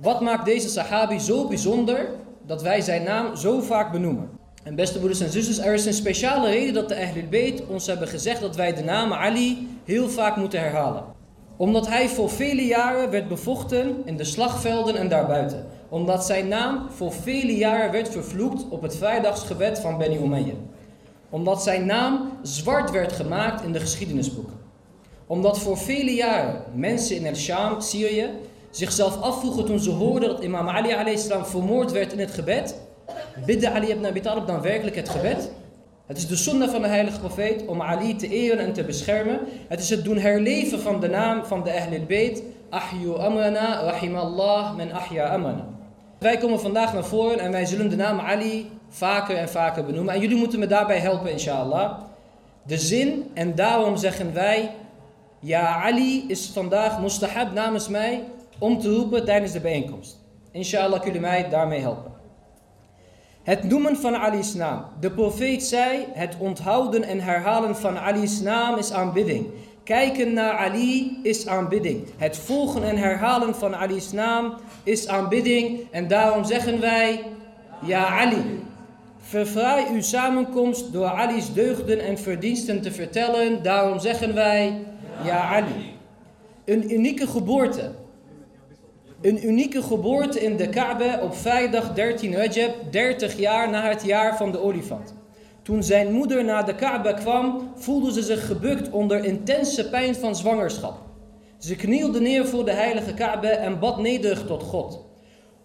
Wat maakt deze sahabi zo bijzonder dat wij zijn naam zo vaak benoemen? En beste broeders en zusters, er is een speciale reden dat de Ahlul ons hebben gezegd dat wij de naam Ali heel vaak moeten herhalen. Omdat hij voor vele jaren werd bevochten in de slagvelden en daarbuiten. Omdat zijn naam voor vele jaren werd vervloekt op het vrijdagsgebed van Beni Umayyah. Omdat zijn naam zwart werd gemaakt in de geschiedenisboeken. Omdat voor vele jaren mensen in el Sham, Syrië, zichzelf afvroegen toen ze hoorden dat imam Ali a.s. vermoord werd in het gebed. Bidde Ali ibn Abi Talib dan werkelijk het gebed? Het is de zonde van de heilige profeet om Ali te eren en te beschermen. Het is het doen herleven van de naam van de Ahlul Bayt. Ahyu amana, rahimallah men ahya amana. Wij komen vandaag naar voren en wij zullen de naam Ali vaker en vaker benoemen. En jullie moeten me daarbij helpen, inshallah. De zin, en daarom zeggen wij, ja Ali is vandaag mustahab namens mij om te roepen tijdens de bijeenkomst. Inshallah kunnen mij daarmee helpen. Het noemen van Ali's naam. De profeet zei, het onthouden en herhalen van Ali's naam is aanbidding. Kijken naar Ali is aanbidding. Het volgen en herhalen van Ali's naam is aanbidding. En daarom zeggen wij, ja Ali. Verfraai uw samenkomst door Ali's deugden en verdiensten te vertellen. Daarom zeggen wij, ja Ali. Een unieke geboorte. Een unieke geboorte in de Kaaba op vrijdag 13 Rajab, 30 jaar na het jaar van de olifant. Toen zijn moeder naar de Kaaba kwam, voelde ze zich gebukt onder intense pijn van zwangerschap. Ze knielde neer voor de heilige Kaaba en bad nederig tot God.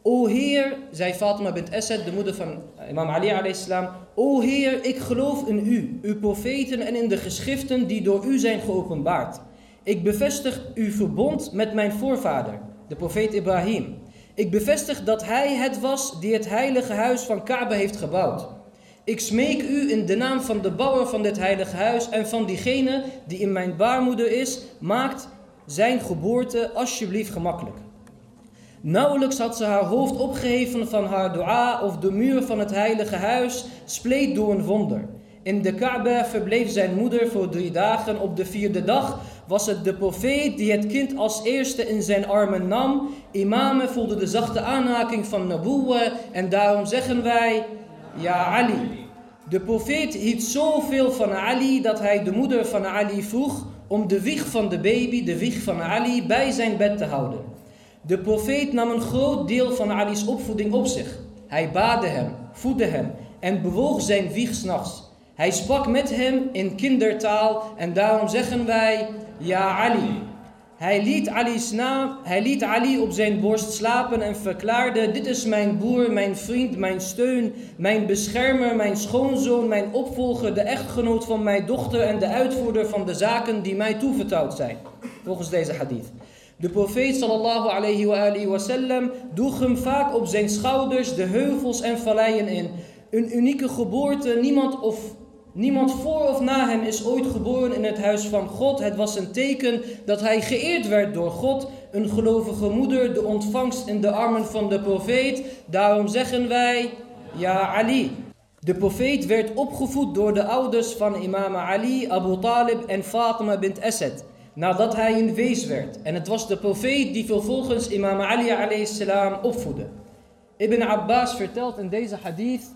O Heer, zei Fatima bint Asad, de moeder van imam Ali a.s. O Heer, ik geloof in u, uw profeten en in de geschriften die door u zijn geopenbaard. Ik bevestig uw verbond met mijn voorvader de profeet Ibrahim. Ik bevestig dat hij het was die het heilige huis van Kaaba heeft gebouwd. Ik smeek u in de naam van de bouwer van dit heilige huis en van diegene die in mijn baarmoeder is, maakt zijn geboorte alsjeblieft gemakkelijk. Nauwelijks had ze haar hoofd opgeheven van haar dua of de muur van het heilige huis spleet door een wonder. In de Kaaba verbleef zijn moeder voor drie dagen. Op de vierde dag was het de profeet die het kind als eerste in zijn armen nam. Imamen voelden de zachte aanraking van Naboe en daarom zeggen wij, ja Ali. De profeet hield zoveel van Ali dat hij de moeder van Ali vroeg om de wieg van de baby, de wieg van Ali, bij zijn bed te houden. De profeet nam een groot deel van Ali's opvoeding op zich. Hij baadde hem, voedde hem en bewoog zijn wieg s'nachts. Hij sprak met hem in kindertaal en daarom zeggen wij, ja Ali. Hij liet, Ali's naam, hij liet Ali op zijn borst slapen en verklaarde, dit is mijn broer, mijn vriend, mijn steun, mijn beschermer, mijn schoonzoon, mijn opvolger, de echtgenoot van mijn dochter en de uitvoerder van de zaken die mij toevertrouwd zijn. Volgens deze hadith. De profeet sallallahu alayhi wa alihi wasallam droeg hem vaak op zijn schouders de heuvels en valleien in. Een unieke geboorte, niemand of Niemand voor of na hem is ooit geboren in het huis van God. Het was een teken dat hij geëerd werd door God. Een gelovige moeder, de ontvangst in de armen van de profeet. Daarom zeggen wij, ja Ali. De profeet werd opgevoed door de ouders van imam Ali, Abu Talib en Fatima bint Asad. Nadat hij een wees werd. En het was de profeet die vervolgens imam Ali salam opvoedde. Ibn Abbas vertelt in deze hadith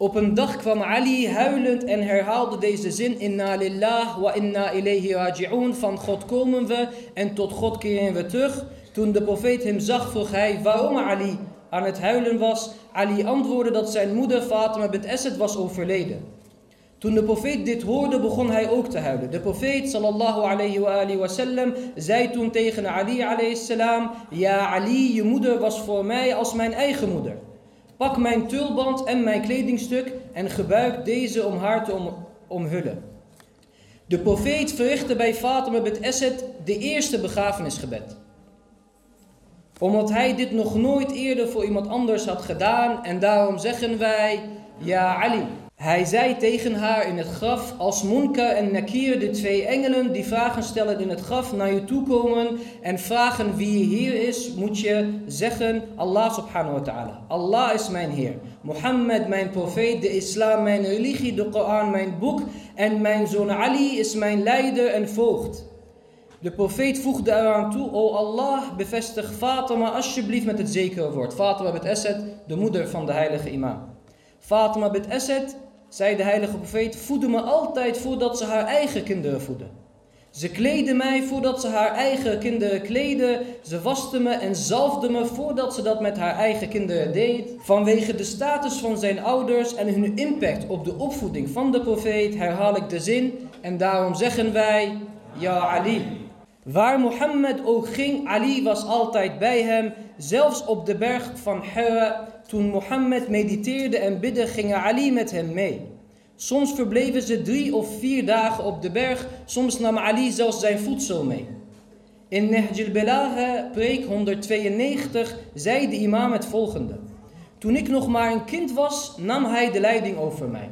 op een dag kwam Ali huilend en herhaalde deze zin: Inna lillah wa inna ilayhi raji'un. Van God komen we en tot God keren we terug. Toen de profeet hem zag, vroeg hij waarom Ali aan het huilen was. Ali antwoordde dat zijn moeder Fatima bint Asad was overleden. Toen de profeet dit hoorde, begon hij ook te huilen. De profeet sallallahu alayhi wa alihi wasallam zei toen tegen Ali alayhi salam: Ja Ali, je moeder was voor mij als mijn eigen moeder. Pak mijn tulband en mijn kledingstuk en gebruik deze om haar te omhullen. De profeet verrichtte bij Fatima bint Esed de eerste begrafenisgebed. Omdat hij dit nog nooit eerder voor iemand anders had gedaan en daarom zeggen wij, ja Ali. Hij zei tegen haar in het graf, als Munkar en Nakir, de twee engelen die vragen stellen in het graf, naar je toe komen en vragen wie je Heer is, moet je zeggen, Allah subhanahu wa ta'ala. Allah is mijn Heer. Mohammed, mijn profeet, de islam, mijn religie, de Koran, mijn boek en mijn zoon Ali is mijn leider en voogd. De profeet voegde eraan toe, O Allah, bevestig Fatima alsjeblieft met het zekere woord. Fatima bint Asad, de moeder van de heilige imam. Fatima bint Asad, zei de heilige profeet, voedde me altijd voordat ze haar eigen kinderen voedde. Ze kleedde mij voordat ze haar eigen kinderen kleedde. Ze waste me en zalfde me voordat ze dat met haar eigen kinderen deed. Vanwege de status van zijn ouders en hun impact op de opvoeding van de profeet herhaal ik de zin. En daarom zeggen wij, Ja Ali. Waar Mohammed ook ging, Ali was altijd bij hem. Zelfs op de berg van Hira, toen Mohammed mediteerde en bidde, ging Ali met hem mee. Soms verbleven ze drie of vier dagen op de berg, soms nam Ali zelfs zijn voedsel mee. In Nehjil Belagha, preek 192, zei de imam het volgende. Toen ik nog maar een kind was, nam hij de leiding over mij.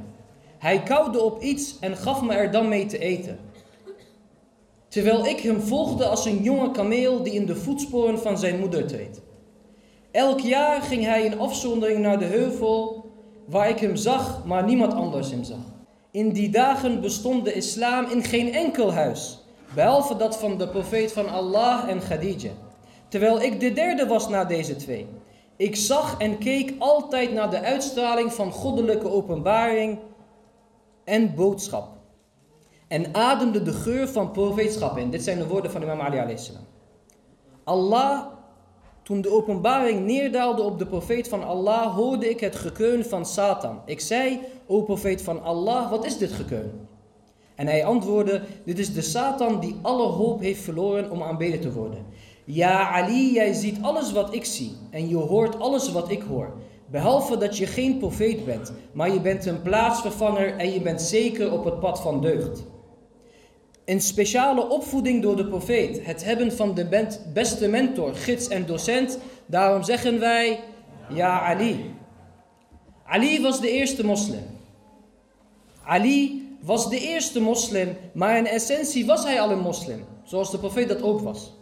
Hij kauwde op iets en gaf me er dan mee te eten. Terwijl ik hem volgde als een jonge kameel die in de voetsporen van zijn moeder treedt. Elk jaar ging hij in afzondering naar de heuvel waar ik hem zag, maar niemand anders hem zag. In die dagen bestond de islam in geen enkel huis, behalve dat van de profeet van Allah en Khadija. Terwijl ik de derde was na deze twee. Ik zag en keek altijd naar de uitstraling van goddelijke openbaring en boodschap. En ademde de geur van profeetschap in. Dit zijn de woorden van imam Ali salam. Allah toen de openbaring neerdaalde op de profeet van Allah, hoorde ik het gekeun van Satan. Ik zei, o profeet van Allah, wat is dit gekeun? En hij antwoordde, dit is de Satan die alle hoop heeft verloren om aanbeden te worden. Ja Ali, jij ziet alles wat ik zie en je hoort alles wat ik hoor. Behalve dat je geen profeet bent, maar je bent een plaatsvervanger en je bent zeker op het pad van deugd. Een speciale opvoeding door de profeet. Het hebben van de beste mentor, gids en docent. Daarom zeggen wij, ja Ali. Ali was de eerste moslim. Ali was de eerste moslim, maar in essentie was hij al een moslim. Zoals de profeet dat ook was.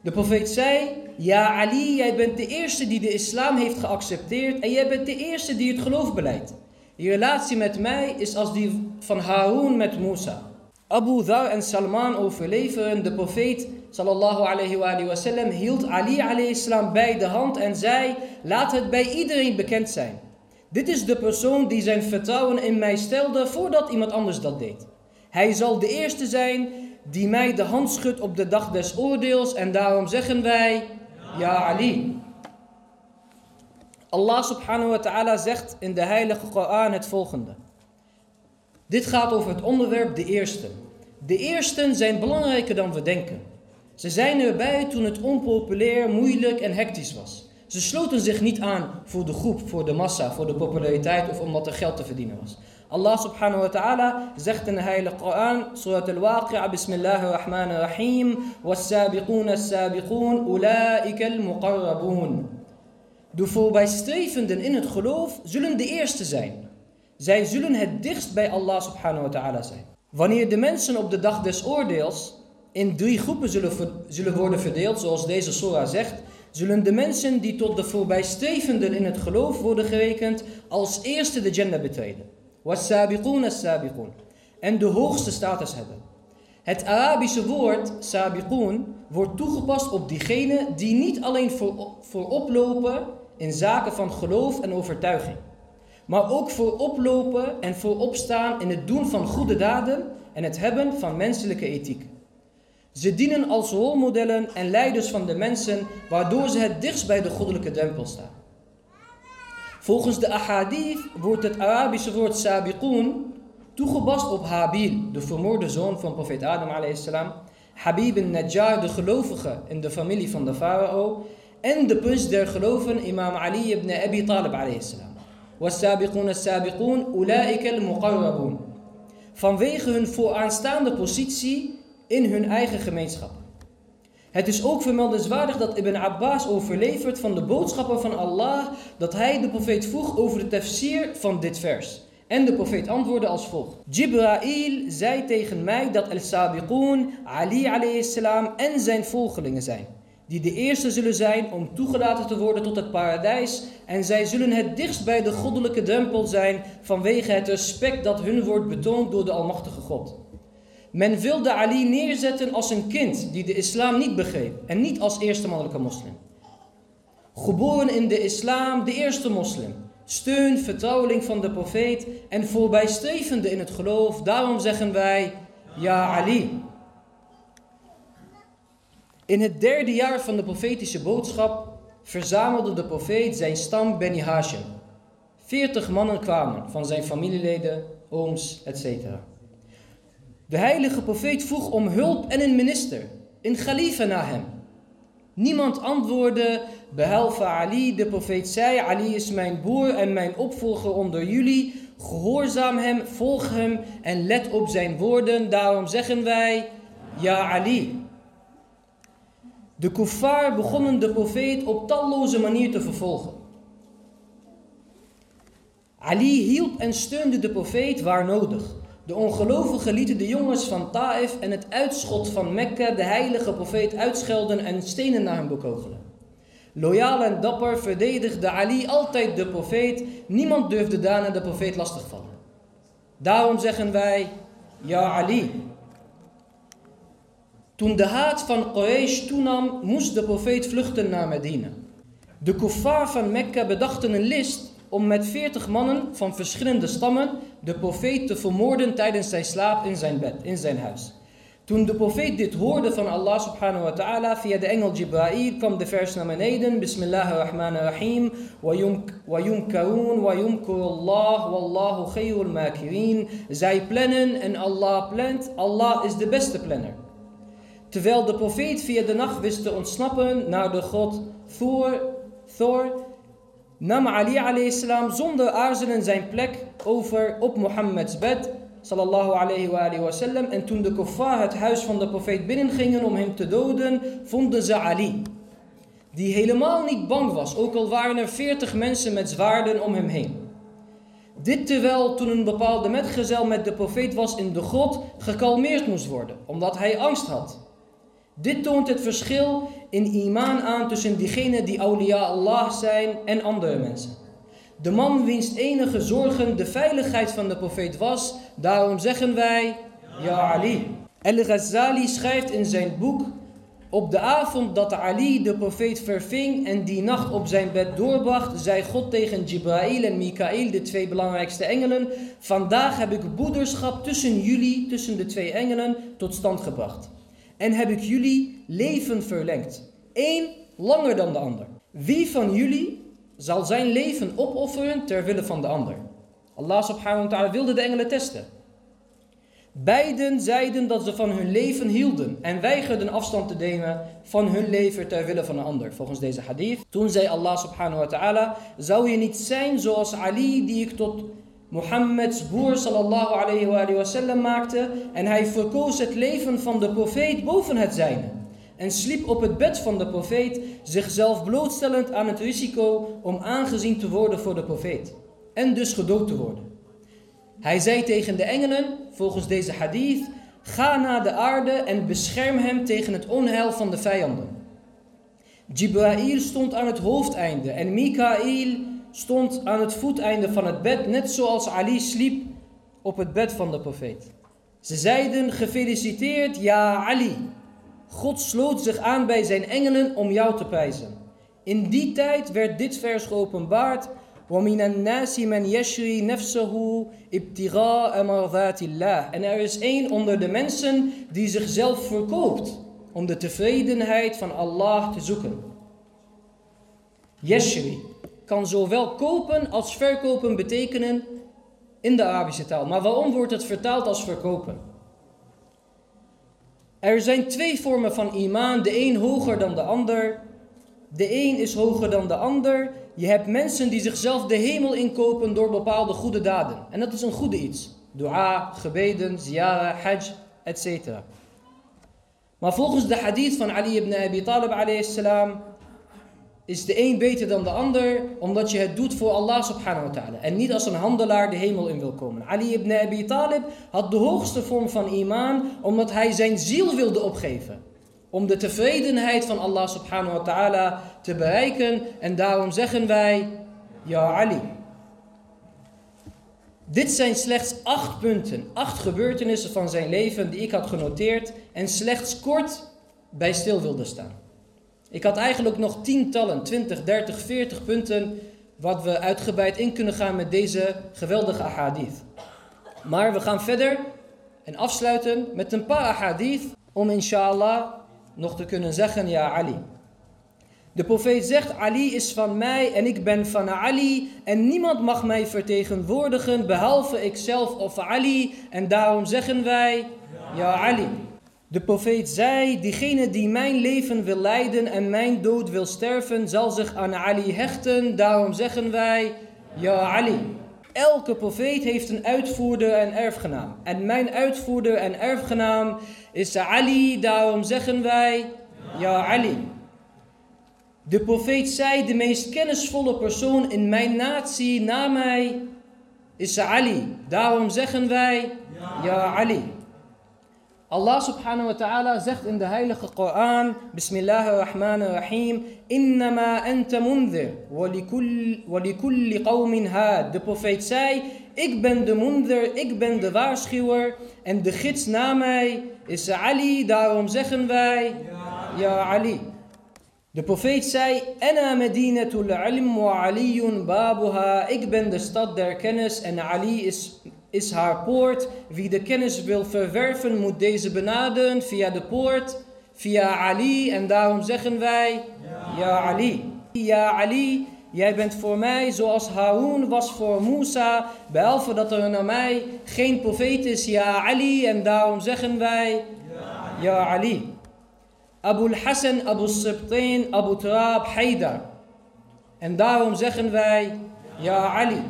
De profeet zei, ja Ali, jij bent de eerste die de islam heeft geaccepteerd en jij bent de eerste die het geloof beleidt. Je relatie met mij is als die van Harun met Musa. Abu Dhar en Salman overleveren, de profeet sallallahu alayhi wa sallam hield Ali alayhi bij de hand en zei, laat het bij iedereen bekend zijn. Dit is de persoon die zijn vertrouwen in mij stelde voordat iemand anders dat deed. Hij zal de eerste zijn die mij de hand schudt op de dag des oordeels en daarom zeggen wij, ja Ali. Allah subhanahu wa ta'ala zegt in de heilige Koran het volgende. Dit gaat over het onderwerp de eerste. De eersten zijn belangrijker dan we denken. Ze zijn erbij toen het onpopulair, moeilijk en hectisch was. Ze sloten zich niet aan voor de groep, voor de massa, voor de populariteit of omdat er geld te verdienen was. Allah subhanahu wa ta'ala zegt in de heilige Koran, Surat al-Waqi'a, Bismillahirrahmanirrahim, Was-sabiqun as-sabiqun, ulaika al-muqarrabun. De voorbijstrevenden in het geloof zullen de eerste zijn. Zij zullen het dichtst bij Allah subhanahu wa ta'ala zijn. Wanneer de mensen op de dag des oordeels in drie groepen zullen, zullen worden verdeeld, zoals deze Surah zegt, zullen de mensen die tot de voorbijstrevenden in het geloof worden gerekend, als eerste de Jannah betreden. As-sabiqun. En de hoogste status hebben. Het Arabische woord sabiqun wordt toegepast op diegenen die niet alleen voor, voorop lopen in zaken van geloof en overtuiging maar ook voor oplopen en voor opstaan in het doen van goede daden en het hebben van menselijke ethiek. Ze dienen als rolmodellen en leiders van de mensen, waardoor ze het dichtst bij de goddelijke drempel staan. Volgens de ahadith wordt het Arabische woord sabiqun toegepast op Habil, de vermoorde zoon van profeet Adam a.s. Habib al-Najjar, de gelovige in de familie van de farao, en de prins der geloven, imam Ali ibn Abi Talib a.s. والسابقون السابقون أولئك المقربون. Vanwege hun vooraanstaande positie in hun eigen gemeenschap. Het is ook vermeldenswaardig dat Ibn Abbas overlevert van de boodschapper van Allah dat hij de profeet vroeg over de tafsir van dit vers. En de profeet antwoordde als volgt. Jibrail zei tegen mij dat al-Sabiqoon, Ali alayhi salam en zijn volgelingen zijn die de eerste zullen zijn om toegelaten te worden tot het paradijs. En zij zullen het dichtst bij de goddelijke drempel zijn vanwege het respect dat hun wordt betoond door de Almachtige God. Men wilde Ali neerzetten als een kind die de islam niet begreep en niet als eerste mannelijke moslim. Geboren in de islam, de eerste moslim. Steun, vertrouweling van de profeet en voorbijstrevende in het geloof. Daarom zeggen wij, ja Ali. In het derde jaar van de profetische boodschap verzamelde de profeet zijn stam Beni Hashim. Veertig mannen kwamen van zijn familieleden, ooms, etc. De heilige profeet vroeg om hulp en een minister, een khalifa na hem. Niemand antwoordde, behalve Ali. De profeet zei, Ali is mijn broer en mijn opvolger onder jullie. Gehoorzaam hem, volg hem en let op zijn woorden. Daarom zeggen wij, ja Ali. De kuffar begonnen de profeet op talloze manieren te vervolgen. Ali hielp en steunde de profeet waar nodig. De ongelovigen lieten de jongens van Taif en het uitschot van Mekka de heilige profeet uitschelden en stenen naar hem bekogelen. Loyaal en dapper verdedigde Ali altijd de profeet. Niemand durfde daarna de profeet lastigvallen. Daarom zeggen wij, ja Ali. Toen de haat van Quraysh toenam, moest de profeet vluchten naar Medina. De kuffar van Mekka bedachten een list om met veertig mannen van verschillende stammen de profeet te vermoorden tijdens zijn slaap in zijn bed, in zijn huis. Toen de profeet dit hoorde van Allah subhanahu wa ta'ala via de engel Jibra'il kwam de vers naar beneden. Bismillahirrahmanirrahim. Wa yumkarun wa Allah wallahu khayrul makirin. Zij plannen en Allah plant. Allah is de beste planner. Terwijl de profeet via de nacht wist te ontsnappen naar de god Thor, nam Ali a.s. zonder aarzelen zijn plek over op Mohammeds bed. Sallallahu alayhi wa, alayhi wa sallam. En toen de kuffar het huis van de profeet binnengingen om hem te doden, vonden ze Ali. Die helemaal niet bang was, ook al waren er veertig mensen met zwaarden om hem heen. Dit terwijl toen een bepaalde metgezel met de profeet was in de grot, gekalmeerd moest worden, omdat hij angst had. Dit toont het verschil in imaan aan tussen diegenen die awliya Allah zijn en andere mensen. De man wiens enige zorgen de veiligheid van de profeet was, daarom zeggen wij, Ja Ali. Al-Ghazali schrijft in zijn boek, op de avond dat Ali de profeet verving en die nacht op zijn bed doorbracht, zei God tegen Jibrail en Mikael, de twee belangrijkste engelen, vandaag heb ik broederschap tussen jullie, tussen de twee engelen, tot stand gebracht en heb ik jullie leven verlengd. Eén langer dan de ander. Wie van jullie zal zijn leven opofferen ter wille van de ander? Allah subhanahu wa ta'ala wilde de engelen testen. Beiden zeiden dat ze van hun leven hielden en weigerden afstand te nemen van hun leven ter wille van een ander. Volgens deze hadith. Toen zei Allah subhanahu wa ta'ala, zou je niet zijn zoals Ali die ik tot Mohammeds broer sallallahu alayhi wa sallam maakte en hij verkoos het leven van de profeet boven het zijne. En sliep op het bed van de profeet, zichzelf blootstellend aan het risico om aangezien te worden voor de profeet. En dus gedood te worden. Hij zei tegen de engelen, volgens deze hadith, ga naar de aarde en bescherm hem tegen het onheil van de vijanden. Jibrail stond aan het hoofdeinde en Mikael stond aan het voeteinde van het bed, net zoals Ali sliep op het bed van de profeet. Ze zeiden, gefeliciteerd, ja Ali. God sloot zich aan bij zijn engelen om jou te prijzen. In die tijd werd dit vers geopenbaard. وَمِنَ النَّاسِ مَنْ يَشْرِي نَفْسَهُ ابْتِغَاءَ مَرْضَاتِ اللَّهِ En er is één onder de mensen die zichzelf verkoopt om de tevredenheid van Allah te zoeken. Yashri kan zowel kopen als verkopen betekenen in de Arabische taal. Maar waarom wordt het vertaald als verkopen? Er zijn twee vormen van imaan, de een hoger dan de ander. De een is hoger dan de ander. Je hebt mensen die zichzelf de hemel inkopen door bepaalde goede daden. En dat is een goede iets. Dua, gebeden, ziyara, hajj, etc. Maar volgens de hadith van Ali ibn Abi Talib alayhi salam is de een beter dan de ander, omdat je het doet voor Allah subhanahu wa ta'ala. En niet als een handelaar de hemel in wil komen. Ali ibn Abi Talib had de hoogste vorm van imaan, omdat hij zijn ziel wilde opgeven. Om de tevredenheid van Allah subhanahu wa ta'ala te bereiken. En daarom zeggen wij, Ja Ali. Dit zijn slechts acht punten, acht gebeurtenissen van zijn leven die ik had genoteerd en slechts kort bij stil wilde staan. Ik had eigenlijk nog tientallen, 20, 30, 40 punten wat we uitgebreid in kunnen gaan met deze geweldige ahadith. Maar we gaan verder en afsluiten met een paar ahadith om inshallah nog te kunnen zeggen, ja Ali. De profeet zegt, Ali is van mij en ik ben van Ali en niemand mag mij vertegenwoordigen behalve ikzelf of Ali en daarom zeggen wij, ja Ali. De profeet zei, diegene die mijn leven wil leiden en mijn dood wil sterven, zal zich aan Ali hechten. Daarom zeggen wij, ja Ali. Elke profeet heeft een uitvoerder en erfgenaam. En mijn uitvoerder en erfgenaam is Ali. Daarom zeggen wij, ja Ali. De profeet zei, de meest kennisvolle persoon in mijn natie na mij is Ali. Daarom zeggen wij, ja Ali. Allah subhanahu wa ta'ala zegt in de heilige Koran, Bismillahirrahmanirrahim, Innama anta munzir, walikulli qawmin had. De profeet zei, ik ben de munzir, ik ben de waarschuwer en de gids na mij is Ali, daarom zeggen wij, ja Ali. De profeet zei, Ana medinatul ilm wa aliyun babuha. Ik ben de stad der kennis en Ali is is haar poort. Wie de kennis wil verwerven, moet deze benaderen via de poort, via Ali. En daarom zeggen wij, Ja Ali. Ja Ali, jij bent voor mij zoals Harun was voor Musa. Behalve dat er naar mij geen profeet is, Ja Ali. En daarom zeggen wij, Ja Ali. Abu al-Hassan, Abu Sibtain, Abu Turab, Haidar. En daarom zeggen wij, Ja Ali.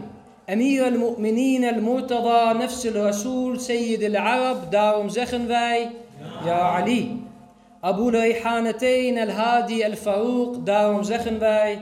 Amir al-Mu'minin al-Murtada, nafs al-Rasul, Sayyid al-Arab. Daarom zeggen wij, ja Ali. Abu Layhanatain al-Hadi al-Farouk. Daarom zeggen wij,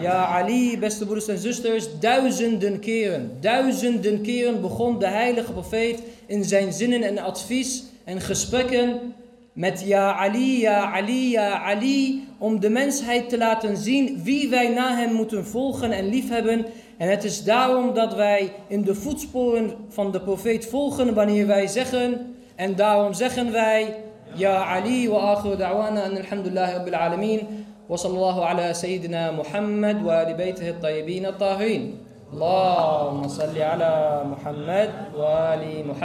ja Ali, beste broeders en zusters, duizenden keren, duizenden keren begon de heilige profeet in zijn zinnen en advies en gesprekken met Ja Ali, Ja Ali, Ja Ali, om de mensheid te laten zien wie wij na hem moeten volgen en liefhebben en het is daarom dat wij in de voetsporen van de profeet volgen wanneer wij zeggen. En daarom zeggen wij, Ja Ali wa akhiru da'wana an alhamdulillah rabbil alamin. Wa sallallahu ala sayyidina Muhammad wa ali baytihi at-tayyibin at-tahirin. Allahumma salli ala Muhammad wa ali Muhammad.